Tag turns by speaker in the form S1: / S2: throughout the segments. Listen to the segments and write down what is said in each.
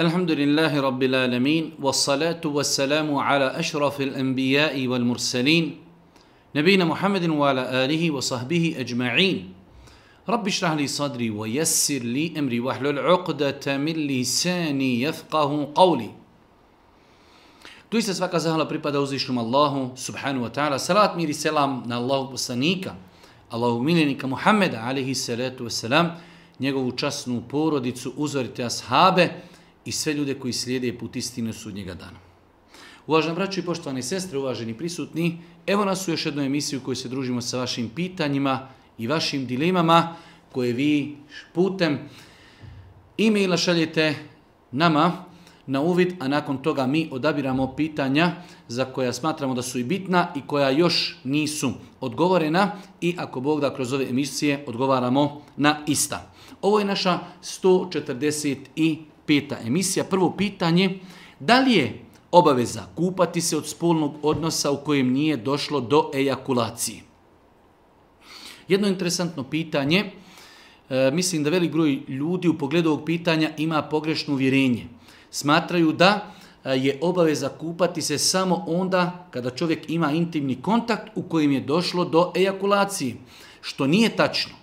S1: الحمد لله رب العالمين والصلاة والسلام على أشرف الأنبياء والمرسلين نبينا محمد وعلى آله وصحبه أجمعين رب اشرح لي صدري ويسر لي أمري واحلل عقدة من لساني يفقه قولي دويسة سفاقة زهلا بريبا الله سبحانه وتعالى صلاة ميري سلام نال الله بسانيك الله ميلينك محمد عليه الصلاة والسلام njegovu časnu porodicu, uzorite ashabe, i sve ljude koji slijede put istine sudnjega dana. Uvažena braćo i poštovane sestre, uvaženi prisutni, evo nas u još jednoj emisiji u kojoj se družimo sa vašim pitanjima i vašim dilemama koje vi putem e-maila šaljete nama na uvid, a nakon toga mi odabiramo pitanja za koja smatramo da su i bitna i koja još nisu odgovorena i ako Bog da kroz ove emisije odgovaramo na ista. Ovo je naša 140 i peta emisija. Prvo pitanje, da li je obaveza kupati se od spolnog odnosa u kojem nije došlo do ejakulacije? Jedno interesantno pitanje, e, mislim da velik broj ljudi u pogledu ovog pitanja ima pogrešno uvjerenje. Smatraju da e, je obaveza kupati se samo onda kada čovjek ima intimni kontakt u kojem je došlo do ejakulacije, što nije tačno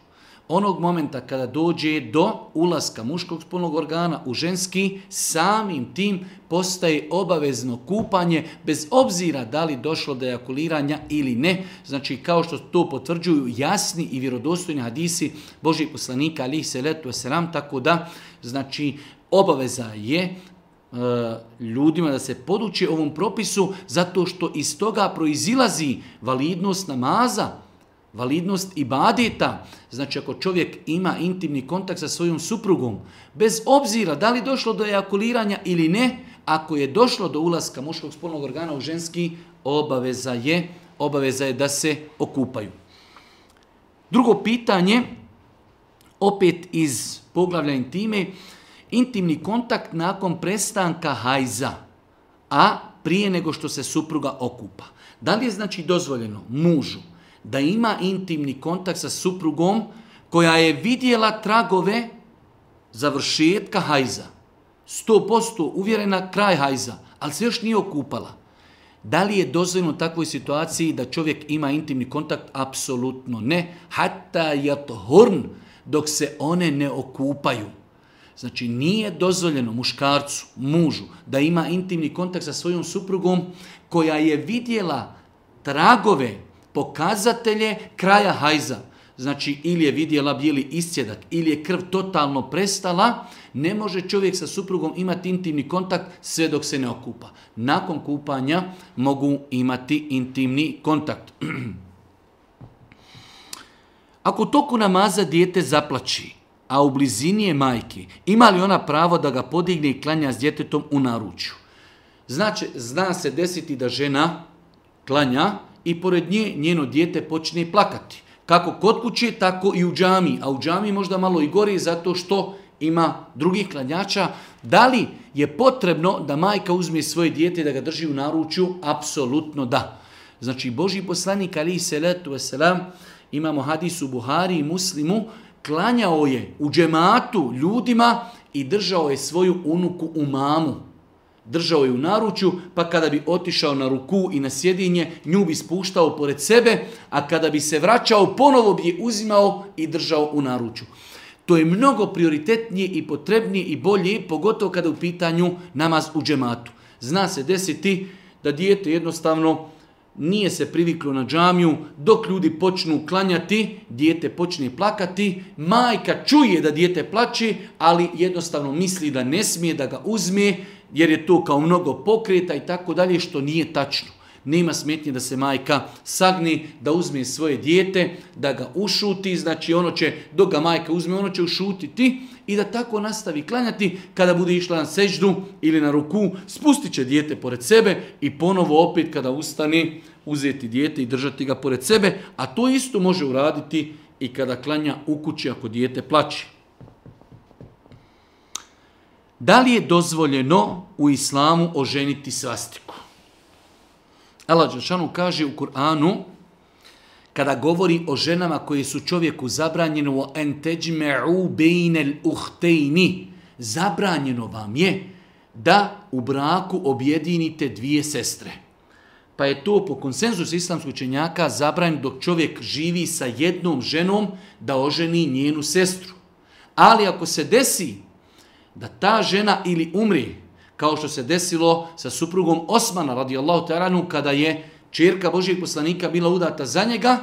S1: onog momenta kada dođe do ulaska muškog spolnog organa u ženski, samim tim postaje obavezno kupanje bez obzira da li došlo do ejakuliranja ili ne. Znači, kao što to potvrđuju jasni i vjerodostojni hadisi Božih poslanika, ali se letu eseram, tako da, znači, obaveza je e, ljudima da se poduči ovom propisu zato što iz toga proizilazi validnost namaza, validnost ibadeta, znači ako čovjek ima intimni kontakt sa svojom suprugom, bez obzira da li došlo do ejakuliranja ili ne, ako je došlo do ulaska muškog spolnog organa u ženski, obaveza je, obaveza je da se okupaju. Drugo pitanje, opet iz poglavlja intime, intimni kontakt nakon prestanka hajza, a prije nego što se supruga okupa. Da li je znači dozvoljeno mužu da ima intimni kontakt sa suprugom koja je vidjela tragove završetka hajza. 100% uvjerena kraj hajza, ali se još nije okupala. Da li je dozvoljeno takvoj situaciji da čovjek ima intimni kontakt? Apsolutno ne. Hatta jat horn dok se one ne okupaju. Znači nije dozvoljeno muškarcu, mužu, da ima intimni kontakt sa svojom suprugom koja je vidjela tragove pokazatelje kraja hajza. Znači, ili je vidjela bijeli iscjedak, ili je krv totalno prestala, ne može čovjek sa suprugom imati intimni kontakt sve dok se ne okupa. Nakon kupanja mogu imati intimni kontakt. Ako toku namaza dijete zaplači, a u blizini je majke, ima li ona pravo da ga podigne i klanja s djetetom u naručju? Znači, zna se desiti da žena klanja i pored nje njeno dijete počne plakati. Kako kod kuće, tako i u džami. A u džami možda malo i gori zato što ima drugih klanjača. Da li je potrebno da majka uzme svoje dijete da ga drži u naručju? Apsolutno da. Znači, Boži poslanik Ali Seletu Veselam, imamo hadis u Buhari i Muslimu, klanjao je u džematu ljudima i držao je svoju unuku u mamu držao je u naručju, pa kada bi otišao na ruku i na sjedinje, nju bi spuštao pored sebe, a kada bi se vraćao, ponovo bi je uzimao i držao u naručju. To je mnogo prioritetnije i potrebnije i bolje, pogotovo kada u pitanju namaz u džematu. Zna se desiti da dijete jednostavno nije se priviklo na džamiju, dok ljudi počnu klanjati, dijete počne plakati, majka čuje da dijete plači, ali jednostavno misli da ne smije da ga uzme, jer je to kao mnogo pokreta i tako dalje, što nije tačno. Nema smetnje da se majka sagni, da uzme svoje dijete, da ga ušuti, znači ono će, dok ga majka uzme, ono će ušutiti i da tako nastavi klanjati kada bude išla na seždu ili na ruku, spustit će dijete pored sebe i ponovo opet kada ustane uzeti dijete i držati ga pored sebe, a to isto može uraditi i kada klanja u kući ako dijete plaće. Da li je dozvoljeno u islamu oženiti svastiku? Allah Đelšanu kaže u Kur'anu, kada govori o ženama koje su čovjeku zabranjeno u enteđme'u bejnel uhtejni, zabranjeno vam je da u braku objedinite dvije sestre. Pa je to po konsenzusu islamskog učenjaka zabranjeno dok čovjek živi sa jednom ženom da oženi njenu sestru. Ali ako se desi da ta žena ili umri, kao što se desilo sa suprugom Osmana radijallahu ta'aranu, kada je čirka Božijeg poslanika bila udata za njega,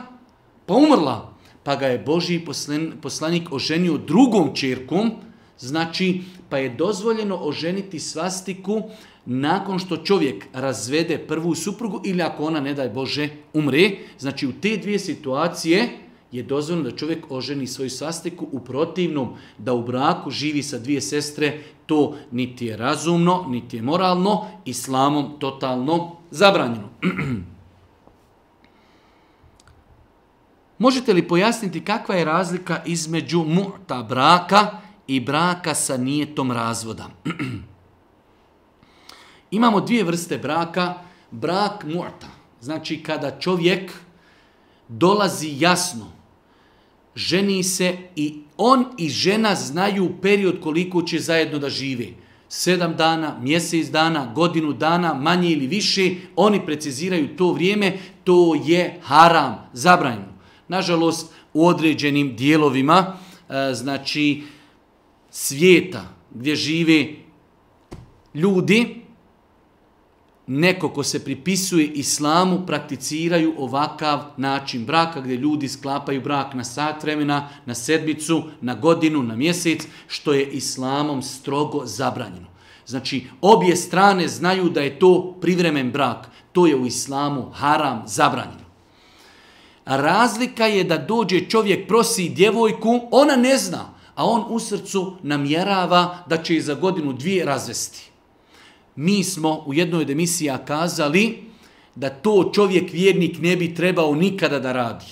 S1: pa umrla. Pa ga je Božiji poslen, poslanik oženio drugom čirkom, znači pa je dozvoljeno oženiti svastiku nakon što čovjek razvede prvu suprugu ili ako ona, ne daj Bože, umre. Znači u te dvije situacije je dozvoljeno da čovjek oženi svoju svastiku, u protivnom da u braku živi sa dvije sestre, to niti je razumno, niti je moralno, islamom totalno zabranjeno. Možete li pojasniti kakva je razlika između muta braka i braka sa nijetom razvoda? Imamo dvije vrste braka. Brak muta, znači kada čovjek dolazi jasno ženi se i on i žena znaju period koliko će zajedno da žive. Sedam dana, mjesec dana, godinu dana, manje ili više, oni preciziraju to vrijeme, to je haram, zabranjeno. Nažalost, u određenim dijelovima, e, znači svijeta gdje žive ljudi, neko ko se pripisuje islamu prakticiraju ovakav način braka gdje ljudi sklapaju brak na sat vremena, na sedmicu, na godinu, na mjesec, što je islamom strogo zabranjeno. Znači, obje strane znaju da je to privremen brak. To je u islamu haram zabranjeno. Razlika je da dođe čovjek, prosi djevojku, ona ne zna, a on u srcu namjerava da će je za godinu dvije razvesti. Mi smo u jednoj od emisija kazali da to čovjek vjernik ne bi trebao nikada da radi.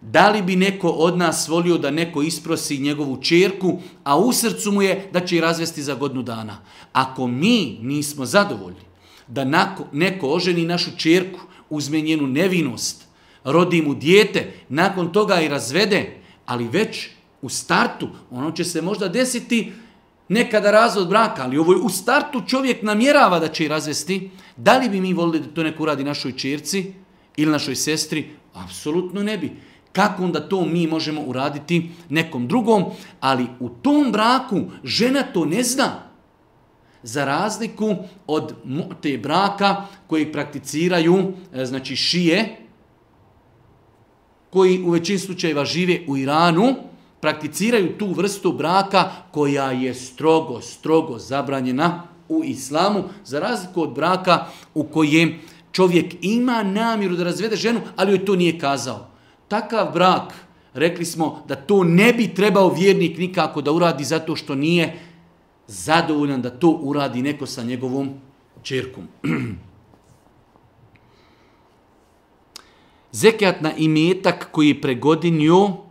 S1: Da li bi neko od nas volio da neko isprosi njegovu čerku, a u srcu mu je da će i razvesti za godinu dana? Ako mi nismo zadovoljni da neko oženi našu čerku, uzme njenu nevinost, rodi mu dijete, nakon toga i razvede, ali već u startu ono će se možda desiti, nekada razvod braka, ali ovo je u startu čovjek namjerava da će i razvesti, da li bi mi volili da to neko uradi našoj čirci ili našoj sestri? Apsolutno ne bi. Kako onda to mi možemo uraditi nekom drugom? Ali u tom braku žena to ne zna. Za razliku od te braka koji prakticiraju, e, znači šije, koji u većin slučajeva žive u Iranu, prakticiraju tu vrstu braka koja je strogo, strogo zabranjena u islamu, za razliku od braka u kojem čovjek ima namjeru da razvede ženu, ali joj to nije kazao. Takav brak, rekli smo da to ne bi trebao vjernik nikako da uradi zato što nije zadovoljan da to uradi neko sa njegovom čerkom. Zekijat na imetak koji je pregodinio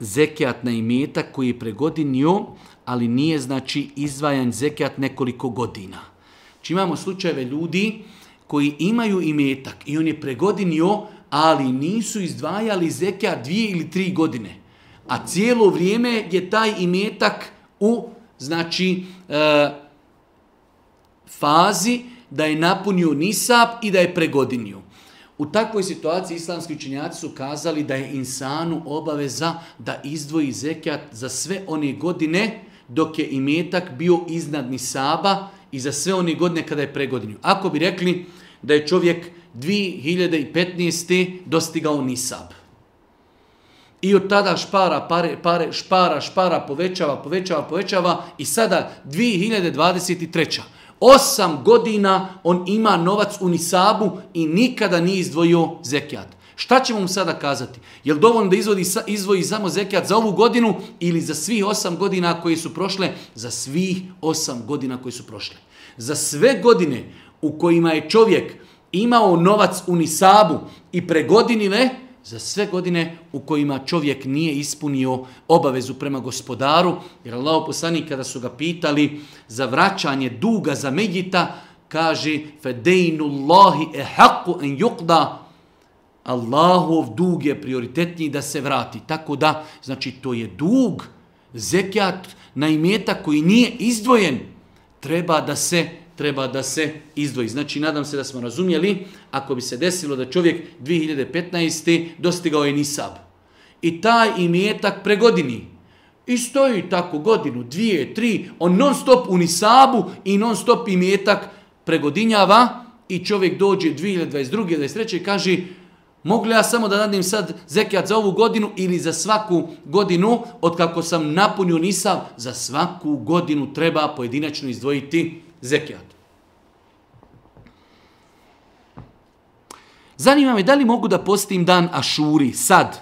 S1: zekijat na imetak koji je pregodinio, ali nije znači izvajan zekijat nekoliko godina. Či znači, imamo slučajeve ljudi koji imaju imetak i on je pregodinio, ali nisu izdvajali zekijat dvije ili tri godine. A cijelo vrijeme je taj imetak u znači e, fazi da je napunio nisab i da je pregodinio. U takvoj situaciji islamski učenjaci su kazali da je insanu obaveza da izdvoji zekijat za sve one godine dok je imetak bio iznad Nisaba i za sve one godine kada je pregodinio. Ako bi rekli da je čovjek 2015. dostigao Nisab i od tada špara, pare, pare, špara, špara, povećava, povećava, povećava i sada 2023. Osam godina on ima novac u Nisabu i nikada nije izdvojio zekijat. Šta ćemo mu sada kazati? Je li dovoljno da izvodi, izvoji samo zekijat za ovu godinu ili za svih osam godina koje su prošle? Za svih osam godina koje su prošle. Za sve godine u kojima je čovjek imao novac u Nisabu i pre godinile, za sve godine u kojima čovjek nije ispunio obavezu prema gospodaru, jer Allah poslani kada su ga pitali za vraćanje duga za Medjita, kaže فَدَيْنُ اللَّهِ اَحَقُ اَنْ يُقْدَ Allahov dug je prioritetniji da se vrati. Tako da, znači, to je dug, zekijat, na imeta koji nije izdvojen, treba da se treba da se izdvoji. Znači, nadam se da smo razumjeli, ako bi se desilo da čovjek 2015. dostigao je Nisab. I taj imetak pre godini, i stoji tako godinu, dvije, tri, on non stop u Nisabu i non stop imetak pregodinjava i čovjek dođe 2022. 2023. i kaže, mogli ja samo da nadim sad zekijat za ovu godinu ili za svaku godinu, od kako sam napunio Nisab, za svaku godinu treba pojedinačno izdvojiti Nisab zekijat. Zanima me da li mogu da postim dan Ašuri sad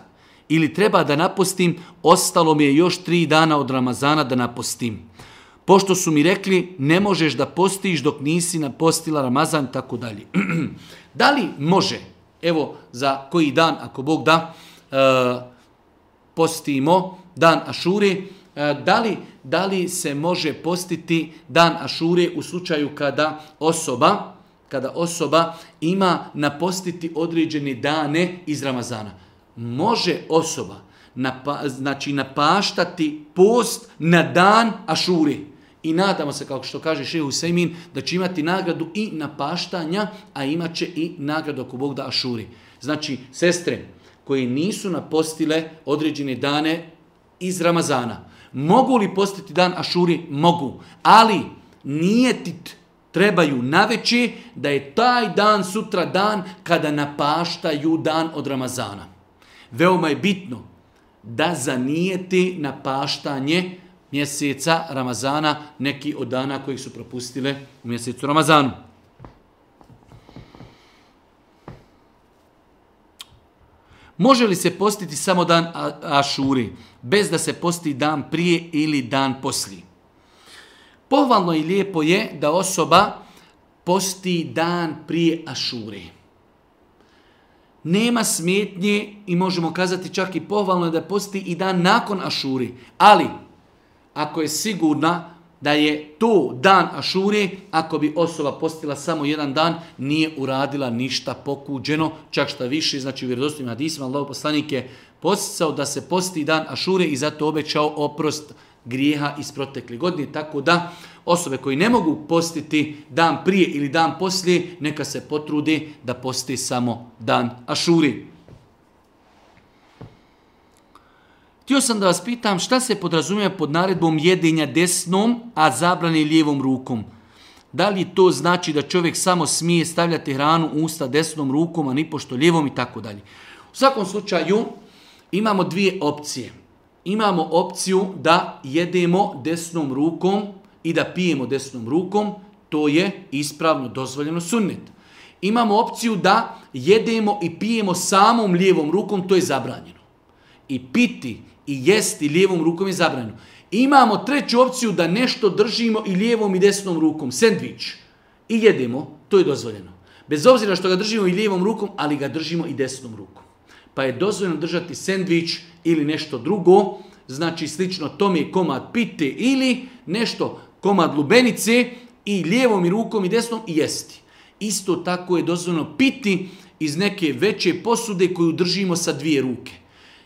S1: ili treba da napostim, ostalo mi je još tri dana od Ramazana da napostim. Pošto su mi rekli, ne možeš da postiš dok nisi napostila Ramazan, tako dalje. da li može, evo za koji dan, ako Bog da, eh, postimo dan Ašuri, E, da li, da li se može postiti dan Ašure u slučaju kada osoba kada osoba ima napostiti određene dane iz Ramazana. Može osoba napa, znači napaštati post na dan Ašure. I nadamo se, kao što kaže Šehu Sejmin, da će imati nagradu i napaštanja, a imaće i nagradu ako Bog da Ašuri. Znači, sestre koje nisu napostile određene dane iz Ramazana, Mogu li postiti dan Ašuri? Mogu. Ali nijetit trebaju naveći da je taj dan sutra dan kada napaštaju dan od Ramazana. Veoma je bitno da zanijeti napaštanje mjeseca Ramazana neki od dana kojih su propustile u mjesecu Ramazanu. Može li se postiti samo dan Ašuri? bez da se posti dan prije ili dan poslije. Pohvalno i lijepo je da osoba posti dan prije ašure. Nema smjetnje i možemo kazati čak i pohvalno je da posti i dan nakon ašuri. Ali, ako je sigurna, da je to dan Ašure, ako bi osoba postila samo jedan dan, nije uradila ništa pokuđeno, čak šta više, znači u vjerozostim hadisima, Allah poslanik je posticao da se posti dan Ašure i zato obećao oprost grijeha iz protekli godine, tako da osobe koji ne mogu postiti dan prije ili dan poslije, neka se potrude da posti samo dan Ašure. Htio sam da vas pitam šta se podrazumije pod naredbom jedinja desnom, a zabrani lijevom rukom. Da li to znači da čovjek samo smije stavljati hranu u usta desnom rukom, a nipošto lijevom i tako dalje. U svakom slučaju imamo dvije opcije. Imamo opciju da jedemo desnom rukom i da pijemo desnom rukom, to je ispravno dozvoljeno sunnet. Imamo opciju da jedemo i pijemo samom lijevom rukom, to je zabranjeno. I piti i jesti lijevom rukom je zabranjeno. Imamo treću opciju da nešto držimo i lijevom i desnom rukom, sendvič, i jedemo, to je dozvoljeno. Bez obzira što ga držimo i lijevom rukom, ali ga držimo i desnom rukom. Pa je dozvoljeno držati sendvič ili nešto drugo, znači slično tome komad pite ili nešto komad lubenice i lijevom i rukom i desnom i jesti. Isto tako je dozvoljeno piti iz neke veće posude koju držimo sa dvije ruke.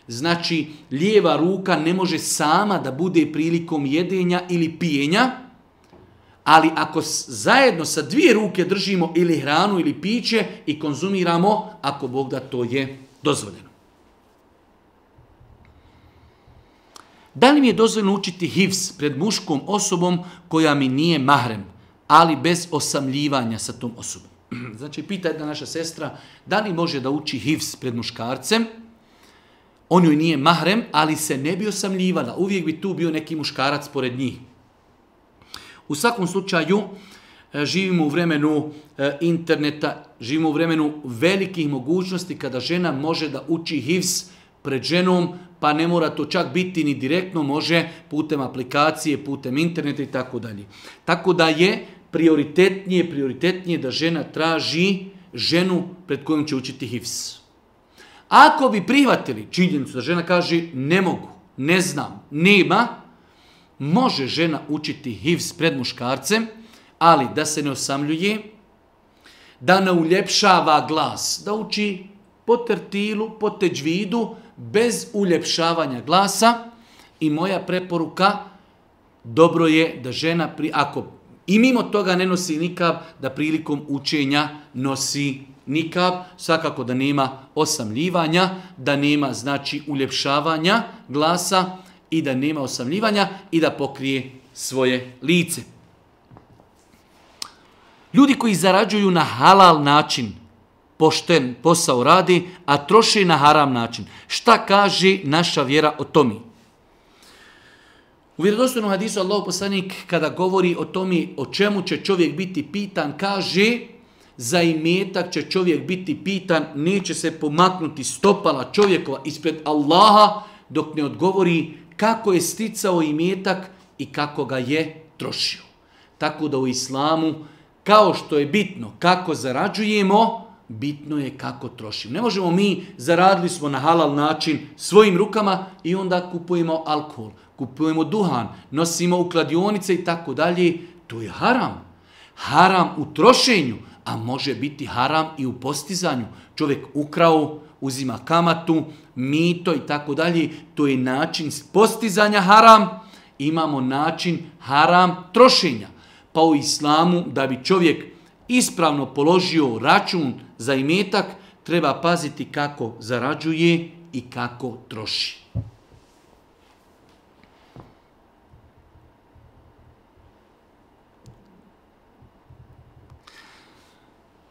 S1: Znači, lijeva ruka ne može sama da bude prilikom jedenja ili pijenja, ali ako zajedno sa dvije ruke držimo ili hranu ili piće i konzumiramo, ako Bog da to je dozvoljeno. Da li mi je dozvoljeno učiti hivs pred muškom osobom koja mi nije mahrem, ali bez osamljivanja sa tom osobom? Znači, pita jedna naša sestra, da li može da uči hivs pred muškarcem, on joj nije mahrem, ali se ne bi osamljivala. Uvijek bi tu bio neki muškarac pored njih. U svakom slučaju, e, živimo u vremenu e, interneta, živimo u vremenu velikih mogućnosti kada žena može da uči HIVS pred ženom, pa ne mora to čak biti ni direktno, može putem aplikacije, putem interneta i tako dalje. Tako da je prioritetnije, prioritetnije da žena traži ženu pred kojom će učiti HIVS. Ako bi prihvatili činjenicu da žena kaže ne mogu, ne znam, nema, može žena učiti HIV pred muškarcem, ali da se ne osamljuje, da ne uljepšava glas, da uči po tertilu, po teđvidu, bez uljepšavanja glasa. I moja preporuka, dobro je da žena, pri, ako i mimo toga ne nosi nikav, da prilikom učenja nosi nikab, svakako da nema osamljivanja, da nema znači uljepšavanja glasa i da nema osamljivanja i da pokrije svoje lice. Ljudi koji zarađuju na halal način, pošten posao radi, a troši na haram način. Šta kaže naša vjera o tomi? U vjerodostojnom hadisu Allah poslanik kada govori o tomi o čemu će čovjek biti pitan, kaže za imetak će čovjek biti pitan, neće se pomaknuti stopala čovjekova ispred Allaha dok ne odgovori kako je sticao imetak i kako ga je trošio. Tako da u islamu, kao što je bitno kako zarađujemo, bitno je kako trošimo. Ne možemo mi, zaradili smo na halal način svojim rukama i onda kupujemo alkohol, kupujemo duhan, nosimo u kladionice i tako dalje. To je haram. Haram u trošenju a može biti haram i u postizanju. Čovjek ukrao, uzima kamatu, mito i tako dalje, to je način postizanja haram, imamo način haram trošenja. Pa u islamu, da bi čovjek ispravno položio račun za imetak, treba paziti kako zarađuje i kako troši.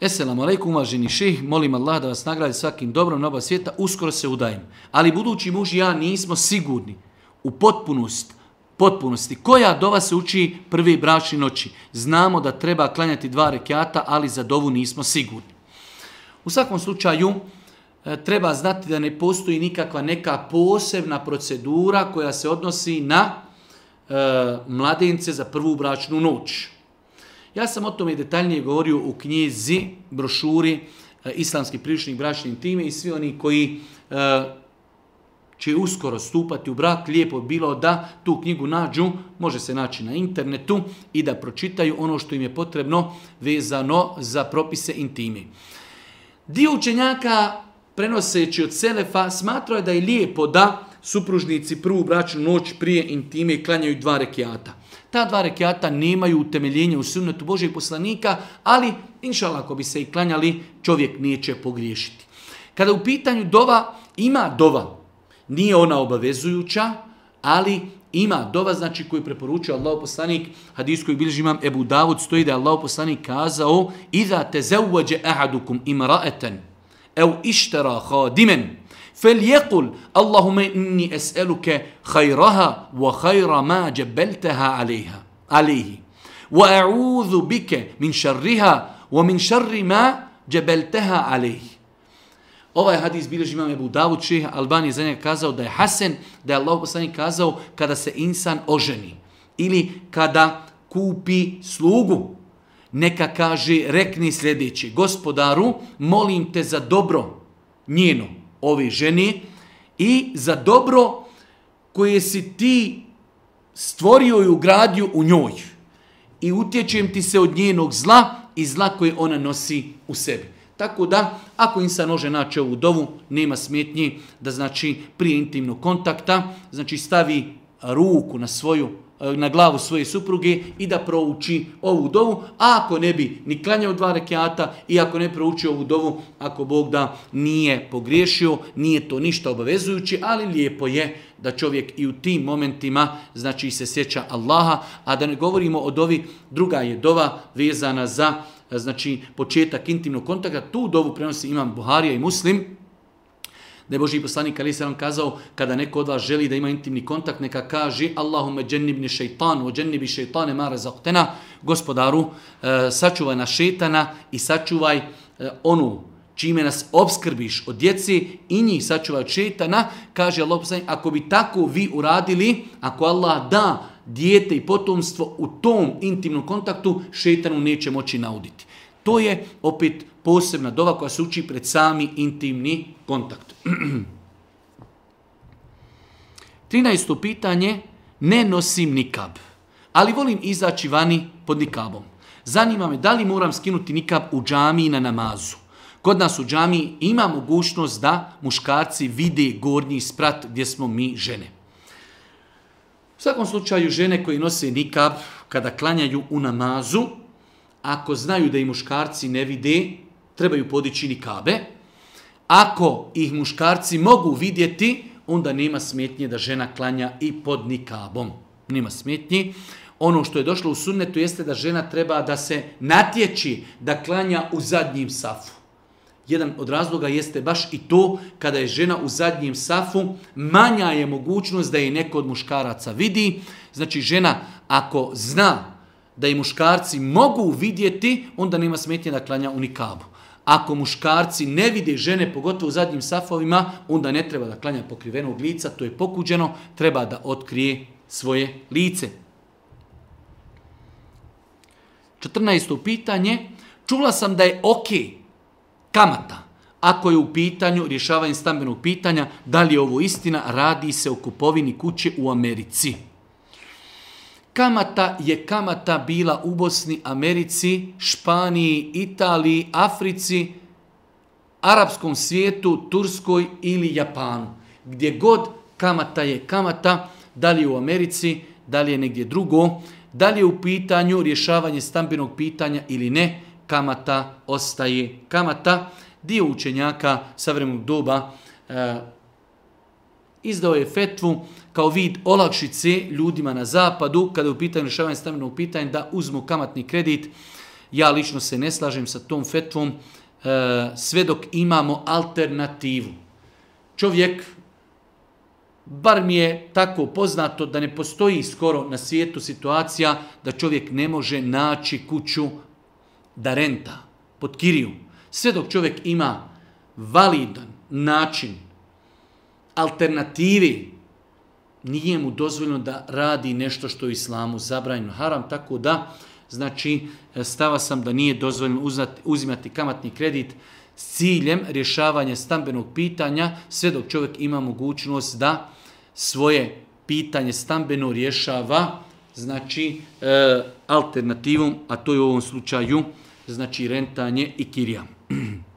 S1: Esselamu alaikum, važeni ših, molim Allah da vas nagradi svakim dobrom na oba svijeta, uskoro se udajem. Ali budući muž ja nismo sigurni u potpunost, potpunosti. Koja dova se uči prvi bračni noći? Znamo da treba klanjati dva rekiata, ali za dovu nismo sigurni. U svakom slučaju, e, treba znati da ne postoji nikakva neka posebna procedura koja se odnosi na e, mladence za prvu bračnu noću. Ja sam o tome detaljnije govorio u knjizi, brošuri e, Islamski prilišnik bračni intime i svi oni koji e, će uskoro stupati u brak, lijepo bilo da tu knjigu nađu, može se naći na internetu i da pročitaju ono što im je potrebno vezano za propise intime. Dio učenjaka prenoseći od Selefa smatrao je da je lijepo da supružnici prvu bračnu noć prije intime klanjaju dva rekiata. Ta dva rekiata nemaju utemeljenje u sunnetu Božeg poslanika, ali, inšal, ako bi se i klanjali, čovjek neće pogriješiti. Kada u pitanju dova, ima dova, nije ona obavezujuća, ali ima dova, znači koju preporučuje Allah poslanik, hadis koji bilži imam Ebu Davud, stoji da je Allah poslanik kazao, Iza te zauvađe ahadukum imraeten, ev ištera hadimen, فليقل اللهم إني أسألك خيرها وخير ما جبلتها عليها عليه وأعوذ بك من شرها ومن شر ما جبلتها عليه Ovaj hadis bilježi imam Ebu Davud, čih Alban je za njega kazao da je Hasen, da je Allah poslanik kazao kada se insan oženi ili kada kupi slugu, neka kaže, rekni sljedeći, gospodaru, molim te za dobro njeno, ove ženi i za dobro koje si ti stvorio i ugradio u njoj i utječem ti se od njenog zla i zla koje ona nosi u sebi. Tako da, ako insan može naći ovu dovu, nema smetnje da znači prije intimnog kontakta, znači stavi ruku na svoju E, na glavu svoje supruge i da prouči ovu dovu, a ako ne bi ni klanjao dva rekiata i ako ne prouči ovu dovu, ako Bog da nije pogriješio, nije to ništa obavezujući, ali lijepo je da čovjek i u tim momentima znači se sjeća Allaha, a da ne govorimo o dovi, druga je dova vezana za e, znači početak intimnog kontakta, tu dovu prenosi imam Buharija i Muslim, da je Boži poslanik Ali Salam kazao kada neko od vas želi da ima intimni kontakt, neka kaže Allahumme džennibni šeitanu, o džennibi šeitane mara zaktena, gospodaru, e, sačuvaj na šetana i sačuvaj e, onu čime nas obskrbiš od djeci i njih sačuvaj od šetana, kaže Allah poslanik, ako bi tako vi uradili, ako Allah da dijete i potomstvo u tom intimnom kontaktu, šetanu neće moći nauditi. To je opet posebna dova koja se uči pred sami intimni kontakt. 13. pitanje, ne nosim nikab, ali volim izaći vani pod nikabom. Zanima me da li moram skinuti nikab u džami na namazu. Kod nas u džami ima mogućnost da muškarci vide gornji sprat gdje smo mi žene. U svakom slučaju žene koje nose nikab kada klanjaju u namazu, ako znaju da i muškarci ne vide, trebaju podići nikabe. Ako ih muškarci mogu vidjeti, onda nema smetnje da žena klanja i pod nikabom. Nema smetnje. Ono što je došlo u sunnetu jeste da žena treba da se natječi da klanja u zadnjim safu. Jedan od razloga jeste baš i to kada je žena u zadnjim safu, manja je mogućnost da je neko od muškaraca vidi. Znači žena ako zna da i muškarci mogu vidjeti, onda nema smetnje da klanja u nikabu. Ako muškarci ne vide žene, pogotovo u zadnjim safovima, onda ne treba da klanja pokrivenog lica, to je pokuđeno, treba da otkrije svoje lice. 14. pitanje. Čula sam da je ok kamata. Ako je u pitanju rješavanje stambenog pitanja, da li je ovo istina, radi se o kupovini kuće u Americi kamata je kamata bila u Bosni, Americi, Španiji, Italiji, Africi, arapskom svijetu, Turskoj ili Japanu. Gdje god kamata je kamata, da li je u Americi, da li je negdje drugo, da li je u pitanju rješavanje stambenog pitanja ili ne, kamata ostaje kamata. Dio učenjaka savremenog doba e, izdao je fetvu kao vid olakšice ljudima na zapadu kada je u pitanju rješavanja stavljenog pitanja da uzmu kamatni kredit. Ja lično se ne slažem sa tom fetvom e, sve dok imamo alternativu. Čovjek, bar mi je tako poznato da ne postoji skoro na svijetu situacija da čovjek ne može naći kuću da renta pod kiriju. Sve dok čovjek ima validan način alternativi nije mu dozvoljeno da radi nešto što je islamu zabranjeno haram, tako da, znači, stava sam da nije dozvoljeno uzati, uzimati kamatni kredit s ciljem rješavanja stambenog pitanja, sve dok čovjek ima mogućnost da svoje pitanje stambeno rješava, znači, e, alternativom, a to je u ovom slučaju, znači, rentanje i kirijam.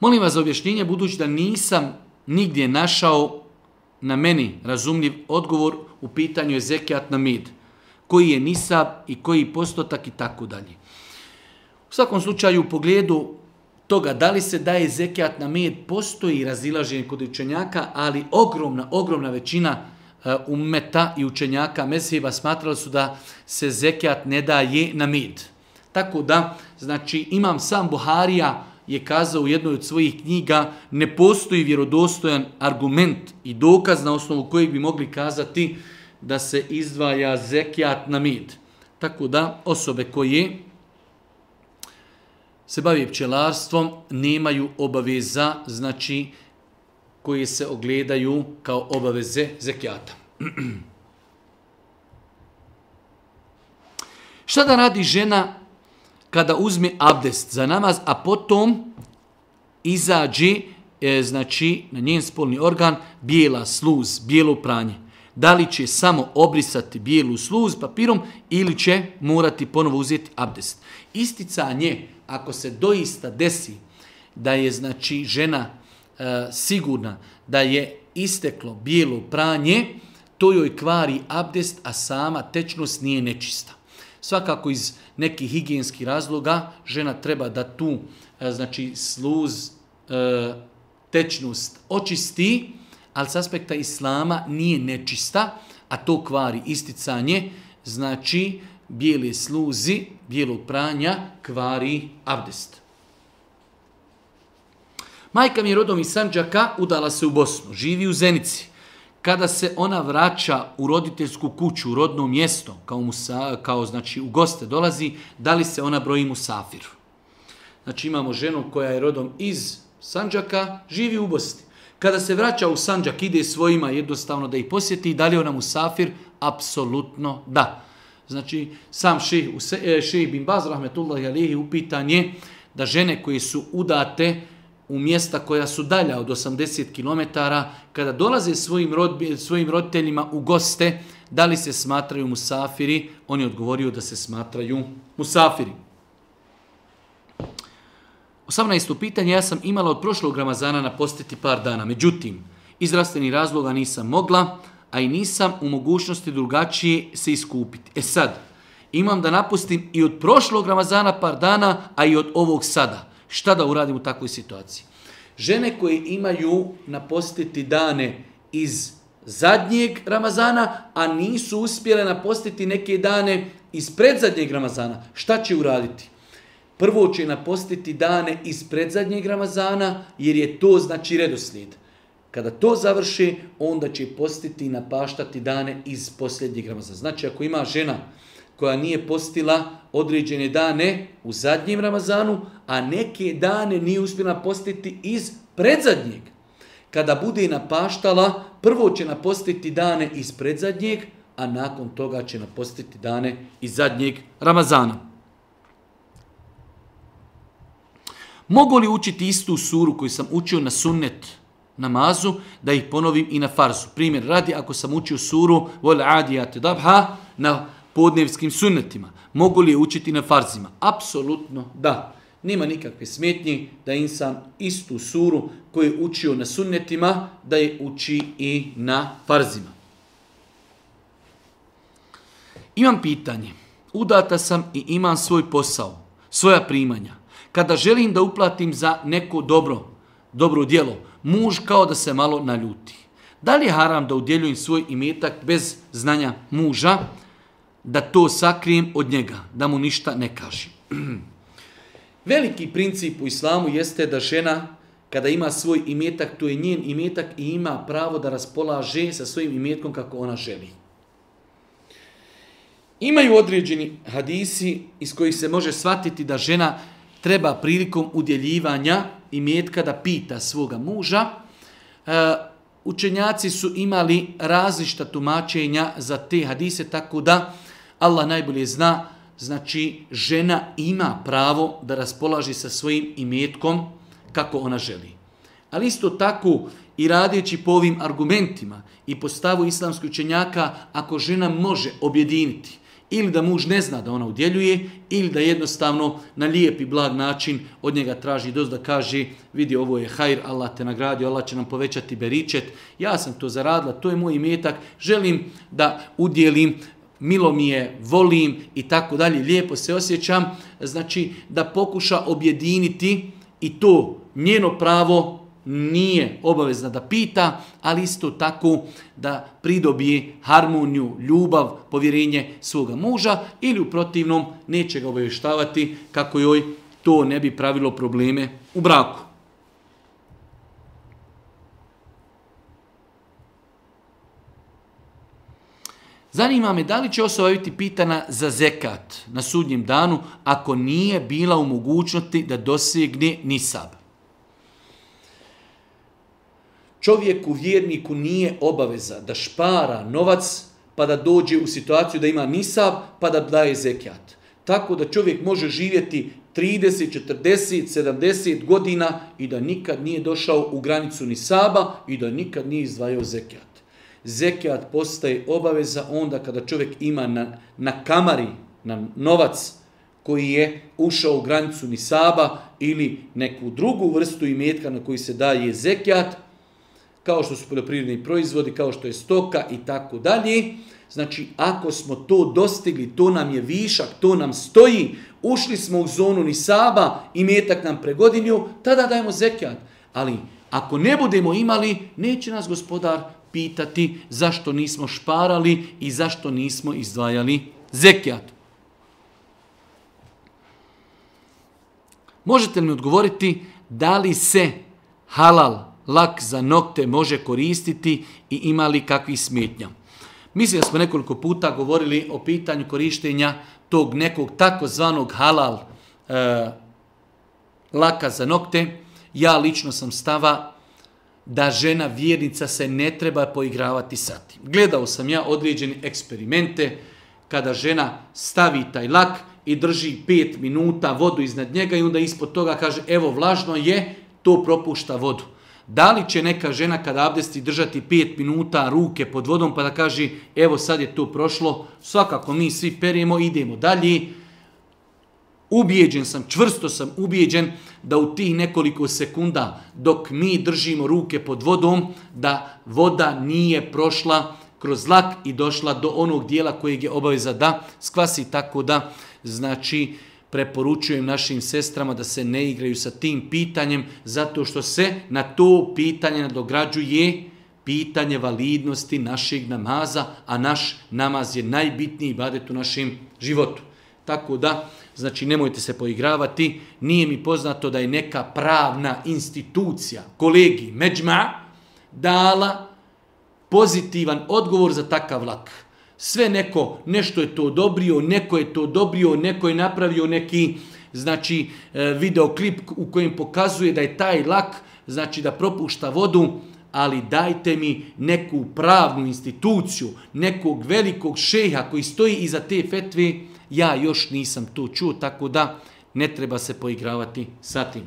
S1: Molim vas za objašnjenje, budući da nisam nigdje našao na meni razumljiv odgovor u pitanju je zekijat na mid, koji je nisab i koji postotak i tako dalje. U svakom slučaju, u pogledu toga da li se daje zekijat na mid, postoji razilaženje kod učenjaka, ali ogromna, ogromna većina eh, umeta i učenjaka mesijeva smatrali su da se zekijat ne daje na mid. Tako da, znači, imam sam Buharija učenjaka, je kazao u jednoj od svojih knjiga ne postoji vjerodostojan argument i dokaz na osnovu kojeg bi mogli kazati da se izdvaja zekijat na mid. Tako da osobe koje se bavi pčelarstvom nemaju obaveza znači koje se ogledaju kao obaveze zekijata. Šta da radi žena kada uzme abdest za namaz, a potom izađe e, znači, na njen spolni organ bijela sluz, bijelo pranje. Da li će samo obrisati bijelu sluz papirom ili će morati ponovo uzeti abdest. Isticanje, ako se doista desi da je znači žena e, sigurna da je isteklo bijelo pranje, to joj kvari abdest, a sama tečnost nije nečista svakako iz nekih higijenskih razloga žena treba da tu e, znači sluz e, tečnost očisti, ali s aspekta islama nije nečista, a to kvari isticanje, znači bijele sluzi, bijelog pranja, kvari avdest. Majka mi je rodom iz Sanđaka, udala se u Bosnu, živi u Zenici kada se ona vraća u roditeljsku kuću, u rodno mjesto, kao, musa, kao znači u goste dolazi, da li se ona broji musafir? Znači imamo ženu koja je rodom iz Sanđaka, živi u Bosni. Kada se vraća u Sanđak, ide svojima jednostavno da ih posjeti, da li ona musafir? Apsolutno da. Znači, sam ših, e, ših bin Baz, rahmetullahi alihi, upitan je da žene koje su udate, u mjesta koja su dalja od 80 km, kada dolaze svojim, svojim roditeljima u goste, da li se smatraju musafiri? Oni odgovorio da se smatraju musafiri. 18. pitanje, ja sam imala od prošlog Ramazana na posteti par dana, međutim, iz rastenih razloga nisam mogla, a i nisam u mogućnosti drugačije se iskupiti. E sad, imam da napustim i od prošlog Ramazana par dana, a i od ovog sada. Šta da uradim u takvoj situaciji? Žene koje imaju na posjetiti dane iz zadnjeg Ramazana, a nisu uspjele na posjetiti neke dane iz predzadnjeg Ramazana, šta će uraditi? Prvo će na posjetiti dane iz predzadnjeg Ramazana, jer je to znači redoslijed. Kada to završi, onda će posjetiti i napaštati dane iz posljednjeg Ramazana. Znači, ako ima žena koja nije postila određene dane u zadnjem Ramazanu, a neke dane nije uspjela postiti iz predzadnjeg. Kada bude napaštala, prvo će napostiti dane iz predzadnjeg, a nakon toga će napostiti dane iz zadnjeg Ramazana. Mogu li učiti istu suru koju sam učio na sunnet namazu, da ih ponovim i na farzu? Primjer, radi ako sam učio suru Vol Adijat Dabha na farzu, podnevskim sunnetima? Mogu li je učiti na farzima? Apsolutno da. Nema nikakve smetnje da insan istu suru koju je učio na sunnetima, da je uči i na farzima. Imam pitanje. Udata sam i imam svoj posao, svoja primanja. Kada želim da uplatim za neko dobro, dobro dijelo, muž kao da se malo naljuti. Da li je haram da udjeljujem svoj imetak bez znanja muža? da to sakrijem od njega, da mu ništa ne kažem. Veliki princip u islamu jeste da žena kada ima svoj imetak, to je njen imetak i ima pravo da raspolaže sa svojim imetkom kako ona želi. Imaju određeni hadisi iz kojih se može shvatiti da žena treba prilikom udjeljivanja imetka da pita svoga muža. E, učenjaci su imali različita tumačenja za te hadise, tako da Allah najbolje zna, znači žena ima pravo da raspolaži sa svojim imetkom kako ona želi. Ali isto tako i radijeći po ovim argumentima i po stavu islamske učenjaka, ako žena može objediniti ili da muž ne zna da ona udjeljuje ili da jednostavno na lijep i blag način od njega traži dost da kaže vidi ovo je hajr, Allah te nagradio, Allah će nam povećati beričet, ja sam to zaradila, to je moj imetak, želim da udjelim milo mi je, volim i tako dalje, lijepo se osjećam, znači da pokuša objediniti i to njeno pravo nije obavezna da pita, ali isto tako da pridobije harmoniju, ljubav, povjerenje svoga muža ili u protivnom neće ga obavještavati kako joj to ne bi pravilo probleme u braku. Zanima me da li će osoba biti pitana za zekat na sudnjem danu ako nije bila u mogućnosti da dosegne nisab. Čovjeku vjerniku nije obaveza da špara novac pa da dođe u situaciju da ima nisab pa da daje zekat. Tako da čovjek može živjeti 30, 40, 70 godina i da nikad nije došao u granicu nisaba i da nikad nije izdvajao zekat zekijat postaje obaveza onda kada čovjek ima na, na kamari, na novac koji je ušao u granicu Nisaba ili neku drugu vrstu imetka na koji se daje zekijat, kao što su poljoprivredni proizvodi, kao što je stoka i tako dalje. Znači, ako smo to dostigli, to nam je višak, to nam stoji, ušli smo u zonu Nisaba i metak nam pregodinju, tada dajemo zekijat. Ali ako ne budemo imali, neće nas gospodar pitati zašto nismo šparali i zašto nismo izdvajali zekijat. Možete li mi odgovoriti da li se halal lak za nokte može koristiti i ima li kakvi smetnja? Mislim da smo nekoliko puta govorili o pitanju korištenja tog nekog takozvanog halal e, laka za nokte. Ja lično sam stava da žena vjernica se ne treba poigravati sa tim. Gledao sam ja određene eksperimente kada žena stavi taj lak i drži 5 minuta vodu iznad njega i onda ispod toga kaže evo vlažno je, to propušta vodu. Da li će neka žena kada abdesti držati 5 minuta ruke pod vodom pa da kaže evo sad je to prošlo, svakako mi svi perijemo, idemo dalje, ubijeđen sam, čvrsto sam ubijeđen da u tih nekoliko sekunda dok mi držimo ruke pod vodom, da voda nije prošla kroz lak i došla do onog dijela kojeg je obaveza da skvasi, tako da znači preporučujem našim sestrama da se ne igraju sa tim pitanjem zato što se na to pitanje nadograđuje pitanje validnosti našeg namaza, a naš namaz je najbitniji badet u našem životu. Tako da, znači nemojte se poigravati, nije mi poznato da je neka pravna institucija, kolegi Međma, dala pozitivan odgovor za takav lak. Sve neko, nešto je to odobrio, neko je to odobrio, neko je napravio neki znači, e, videoklip u kojem pokazuje da je taj lak, znači da propušta vodu, ali dajte mi neku pravnu instituciju, nekog velikog šeha koji stoji iza te fetve, ja još nisam to čuo, tako da ne treba se poigravati sa tim.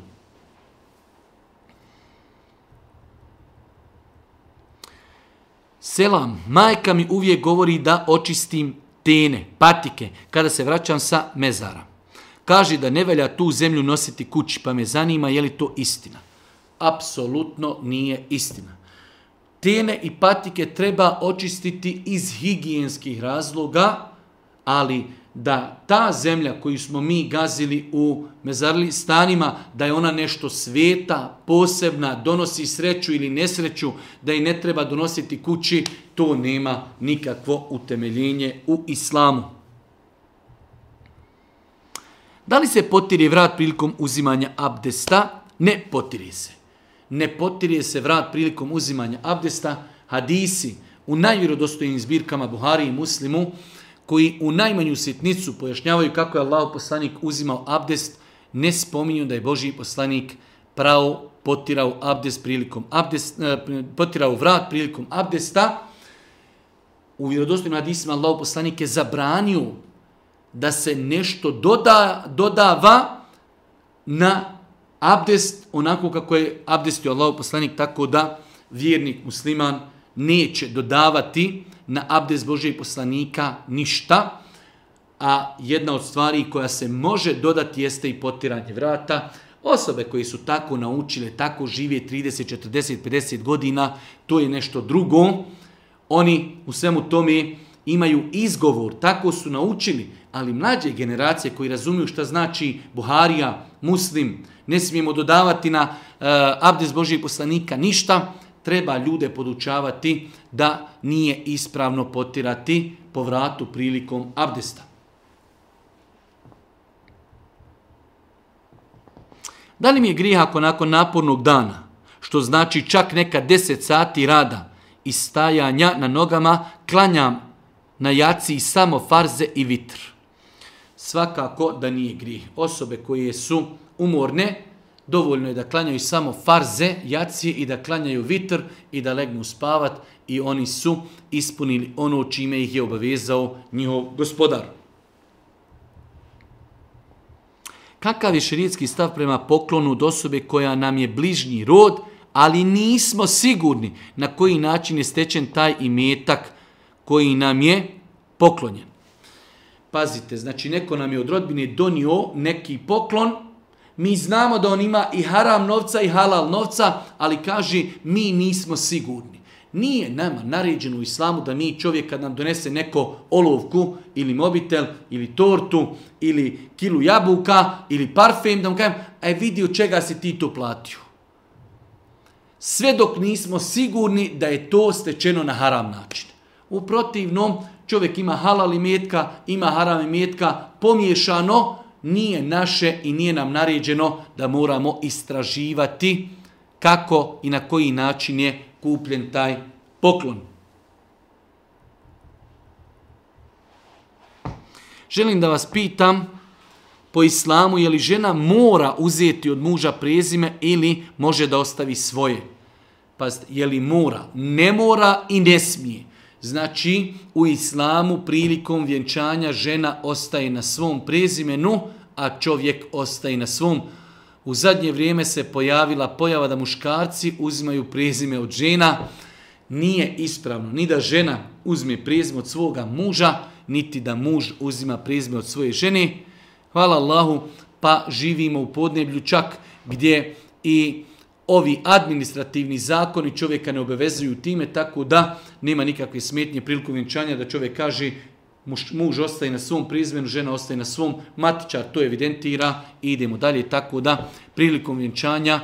S1: Selam, majka mi uvijek govori da očistim tene, patike, kada se vraćam sa mezara. Kaže da ne velja tu zemlju nositi kući, pa me zanima je li to istina apsolutno nije istina. Tene i patike treba očistiti iz higijenskih razloga, ali da ta zemlja koju smo mi gazili u mezarlistanima, da je ona nešto sveta, posebna, donosi sreću ili nesreću, da je ne treba donositi kući, to nema nikakvo utemeljenje u islamu. Da li se potiri vrat prilikom uzimanja abdesta? Ne potiri se ne potirje se vrat prilikom uzimanja abdesta, hadisi u najvjerodostojnim zbirkama Buhari i Muslimu, koji u najmanju sitnicu pojašnjavaju kako je Allah poslanik uzimao abdest, ne spominju da je Boži poslanik pravo potirao, abdest prilikom abdest, eh, potirao vrat prilikom abdesta. U vjerodostojnim hadisima Allah poslanik je zabranio da se nešto doda, dodava na abdest onako kako je abdestio Allah poslanik, tako da vjernik musliman neće dodavati na abdest Božijeg poslanika ništa, a jedna od stvari koja se može dodati jeste i potiranje vrata. Osobe koje su tako naučile, tako žive 30, 40, 50 godina, to je nešto drugo. Oni u svemu tome imaju izgovor, tako su naučili, ali mlađe generacije koji razumiju šta znači Buharija, Muslim, Muslim, ne smijemo dodavati na uh, e, abdes Božijeg poslanika ništa, treba ljude podučavati da nije ispravno potirati po vratu prilikom abdesta. Da li mi je grijeh ako nakon napornog dana, što znači čak neka 10 sati rada i stajanja na nogama, klanjam na jaci samo farze i vitr? Svakako da nije grijeh. Osobe koje su umorne, dovoljno je da klanjaju samo farze, jacije i da klanjaju vitr i da legnu spavat i oni su ispunili ono čime ih je obavezao njihov gospodar. Kakav je širijetski stav prema poklonu od osobe koja nam je bližnji rod, ali nismo sigurni na koji način je stečen taj imetak koji nam je poklonjen. Pazite, znači neko nam je od rodbine donio neki poklon, mi znamo da on ima i haram novca i halal novca, ali kaže mi nismo sigurni. Nije nama naređeno u islamu da mi čovjek kad nam donese neko olovku ili mobitel ili tortu ili kilu jabuka ili parfem da mu kajem, a je vidio čega si ti to platio. Sve dok nismo sigurni da je to stečeno na haram način. U protivnom, čovjek ima halal imetka, ima haram imetka, pomiješano, pomiješano, nije naše i nije nam naređeno da moramo istraživati kako i na koji način je kupljen taj poklon. Želim da vas pitam po islamu je li žena mora uzeti od muža prezime ili može da ostavi svoje. Pa je li mora? Ne mora i ne smije. Znači, u islamu prilikom vjenčanja žena ostaje na svom prezimenu, a čovjek ostaje na svom. U zadnje vrijeme se pojavila pojava da muškarci uzimaju prezime od žena. Nije ispravno ni da žena uzme prezime od svoga muža, niti da muž uzima prezime od svoje žene. Hvala Allahu, pa živimo u podneblju čak gdje i... E, ovi administrativni zakoni čovjeka ne obavezuju time tako da nema nikakve smetnje priliku vjenčanja da čovjek kaže muž, muž ostaje na svom prizmenu, žena ostaje na svom matičar, to evidentira i idemo dalje tako da prilikom vjenčanja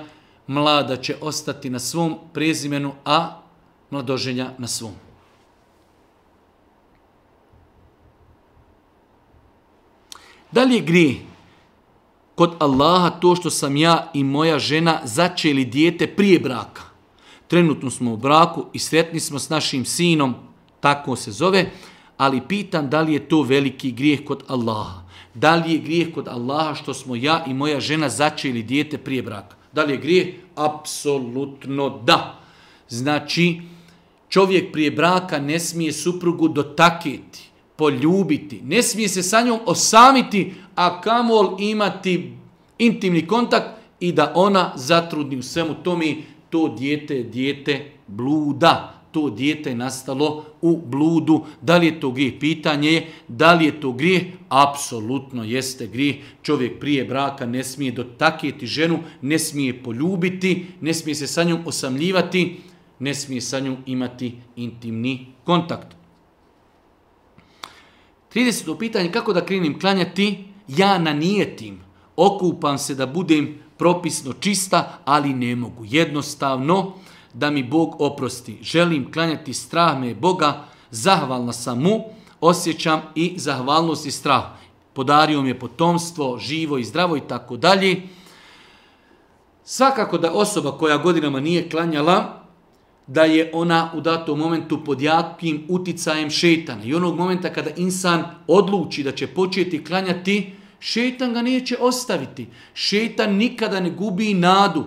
S1: mlada će ostati na svom prezimenu, a mladoženja na svom. Da li je grije kod Allaha to što sam ja i moja žena začeli dijete prije braka. Trenutno smo u braku i sretni smo s našim sinom, tako se zove, ali pitan da li je to veliki grijeh kod Allaha. Da li je grijeh kod Allaha što smo ja i moja žena začeli dijete prije braka? Da li je grijeh? Apsolutno da. Znači, čovjek prije braka ne smije suprugu dotaketi poljubiti. Ne smije se sa njom osamiti, a kamol imati intimni kontakt i da ona zatrudni u svemu tome to dijete je dijete bluda. To dijete je nastalo u bludu. Da li je to grijeh? Pitanje je da li je to grijeh? Apsolutno jeste grijeh. Čovjek prije braka ne smije dotakjeti ženu, ne smije poljubiti, ne smije se sa njom osamljivati, ne smije sa njom imati intimni kontakt. 30. pitanje, kako da krenim klanjati? Ja nanijetim, okupam se da budem propisno čista, ali ne mogu. Jednostavno, da mi Bog oprosti. Želim klanjati strah me Boga, zahvalna sam mu, osjećam i zahvalnost i strah. Podario mi je potomstvo, živo i zdravo i tako dalje. Svakako da osoba koja godinama nije klanjala, da je ona u datom momentu pod jakim uticajem šetana. I onog momenta kada insan odluči da će početi klanjati, šetan ga neće ostaviti. Šetan nikada ne gubi nadu.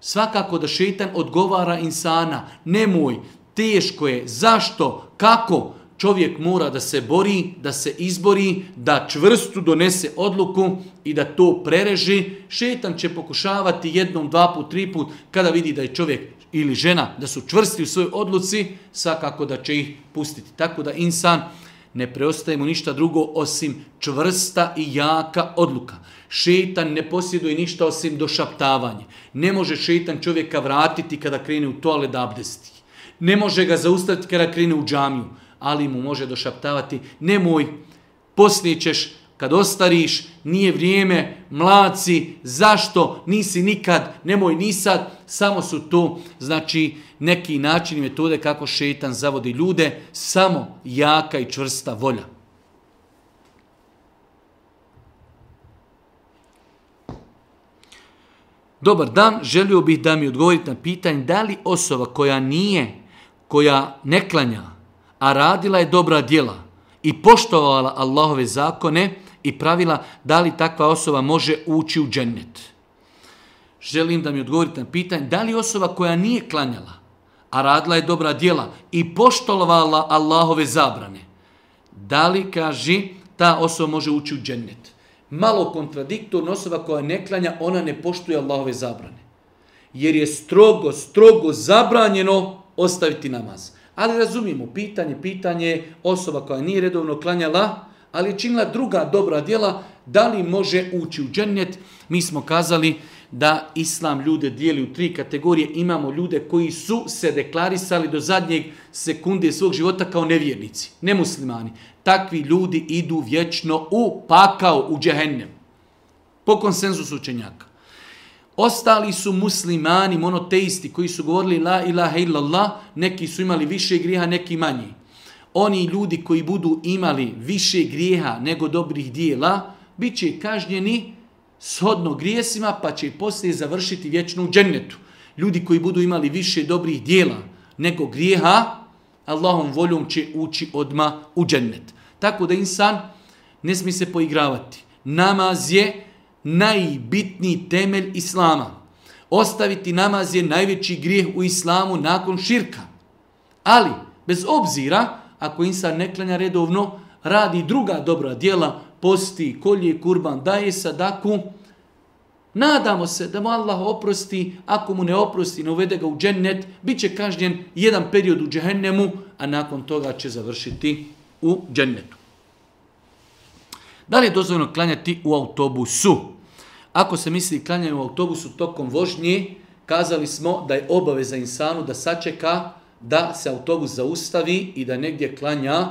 S1: Svakako da šetan odgovara insana, nemoj, teško je, zašto, kako, kako, čovjek mora da se bori, da se izbori, da čvrstu donese odluku i da to prereži. Šetan će pokušavati jednom, dva put, tri put, kada vidi da je čovjek ili žena, da su čvrsti u svojoj odluci, svakako da će ih pustiti. Tako da insan ne preostaje mu ništa drugo osim čvrsta i jaka odluka. Šetan ne posjeduje ništa osim došaptavanje. Ne može šetan čovjeka vratiti kada krene u toalet abdesti. Ne može ga zaustaviti kada krene u džamiju ali mu može došaptavati, nemoj, posnićeš, kad ostariš, nije vrijeme, mlaci, zašto, nisi nikad, nemoj ni sad, samo su to, znači, neki načini metode kako šetan zavodi ljude, samo jaka i čvrsta volja. Dobar dan, želio bih da mi odgovorite na pitanje da li osoba koja nije, koja ne klanja, a radila je dobra djela i poštovala Allahove zakone i pravila da li takva osoba može ući u džennet. Želim da mi odgovorite na pitanje da li osoba koja nije klanjala, a radila je dobra djela i poštovala Allahove zabrane, da li, kaži, ta osoba može ući u džennet. Malo kontradiktorna osoba koja ne klanja, ona ne poštuje Allahove zabrane. Jer je strogo, strogo zabranjeno ostaviti namaz. Ali razumijemo, pitanje, pitanje osoba koja nije redovno klanjala, ali činila druga dobra djela, da li može ući u džennet? Mi smo kazali da islam ljude dijeli u tri kategorije. Imamo ljude koji su se deklarisali do zadnjeg sekunde svog života kao nevjernici, nemuslimani. Takvi ljudi idu vječno u pakao, u džehennem. Po konsenzusu učenjaka. Ostali su muslimani, monoteisti, koji su govorili la ilaha illallah, neki su imali više griha, neki manji. Oni ljudi koji budu imali više grijeha nego dobrih dijela, bit će kažnjeni shodno grijesima, pa će poslije završiti vječno u džennetu. Ljudi koji budu imali više dobrih dijela nego grijeha, Allahom voljom će ući odma u džennet. Tako da insan ne smije se poigravati. Namaz je najbitniji temelj islama. Ostaviti namaz je najveći grijeh u islamu nakon širka. Ali, bez obzira, ako insan ne klanja redovno, radi druga dobra dijela, posti, kolje, kurban, daje sadaku, nadamo se da mu Allah oprosti, ako mu ne oprosti, ne uvede ga u džennet, bit će kažnjen jedan period u džehennemu, a nakon toga će završiti u džennetu. Da li je dozvoljeno klanjati u autobusu? Ako se misli klanjanje u autobusu tokom vožnje, kazali smo da je obaveza insanu da sačeka da se autobus zaustavi i da negdje klanja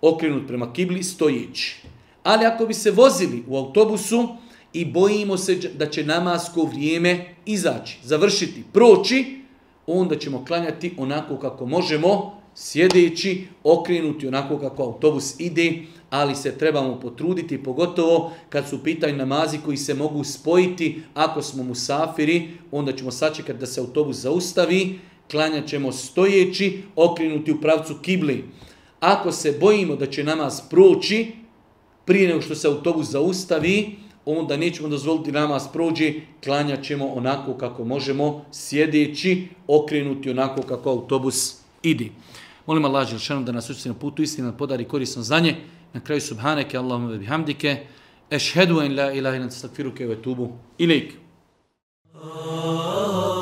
S1: okrenut prema kibli stojići. Ali ako bi se vozili u autobusu i bojimo se da će namasko vrijeme izaći, završiti, proći, onda ćemo klanjati onako kako možemo, sjedeći, okrenuti onako kako autobus ide, ali se trebamo potruditi, pogotovo kad su pitanje namazi koji se mogu spojiti, ako smo musafiri, onda ćemo sačekati da se autobus zaustavi, klanjat ćemo stojeći, okrenuti u pravcu kibli. Ako se bojimo da će namaz proći, prije nego što se autobus zaustavi, onda nećemo dozvoliti namaz prođe, klanjat ćemo onako kako možemo, sjedeći, okrenuti onako kako autobus ide. Molim Allah Želšanom da nas učinu putu istinu, da podari korisno znanje, na kraju subhaneke Allahumma hamdike, ešhedu en la ilaha ilan illa ente ilik. Oh, oh, oh.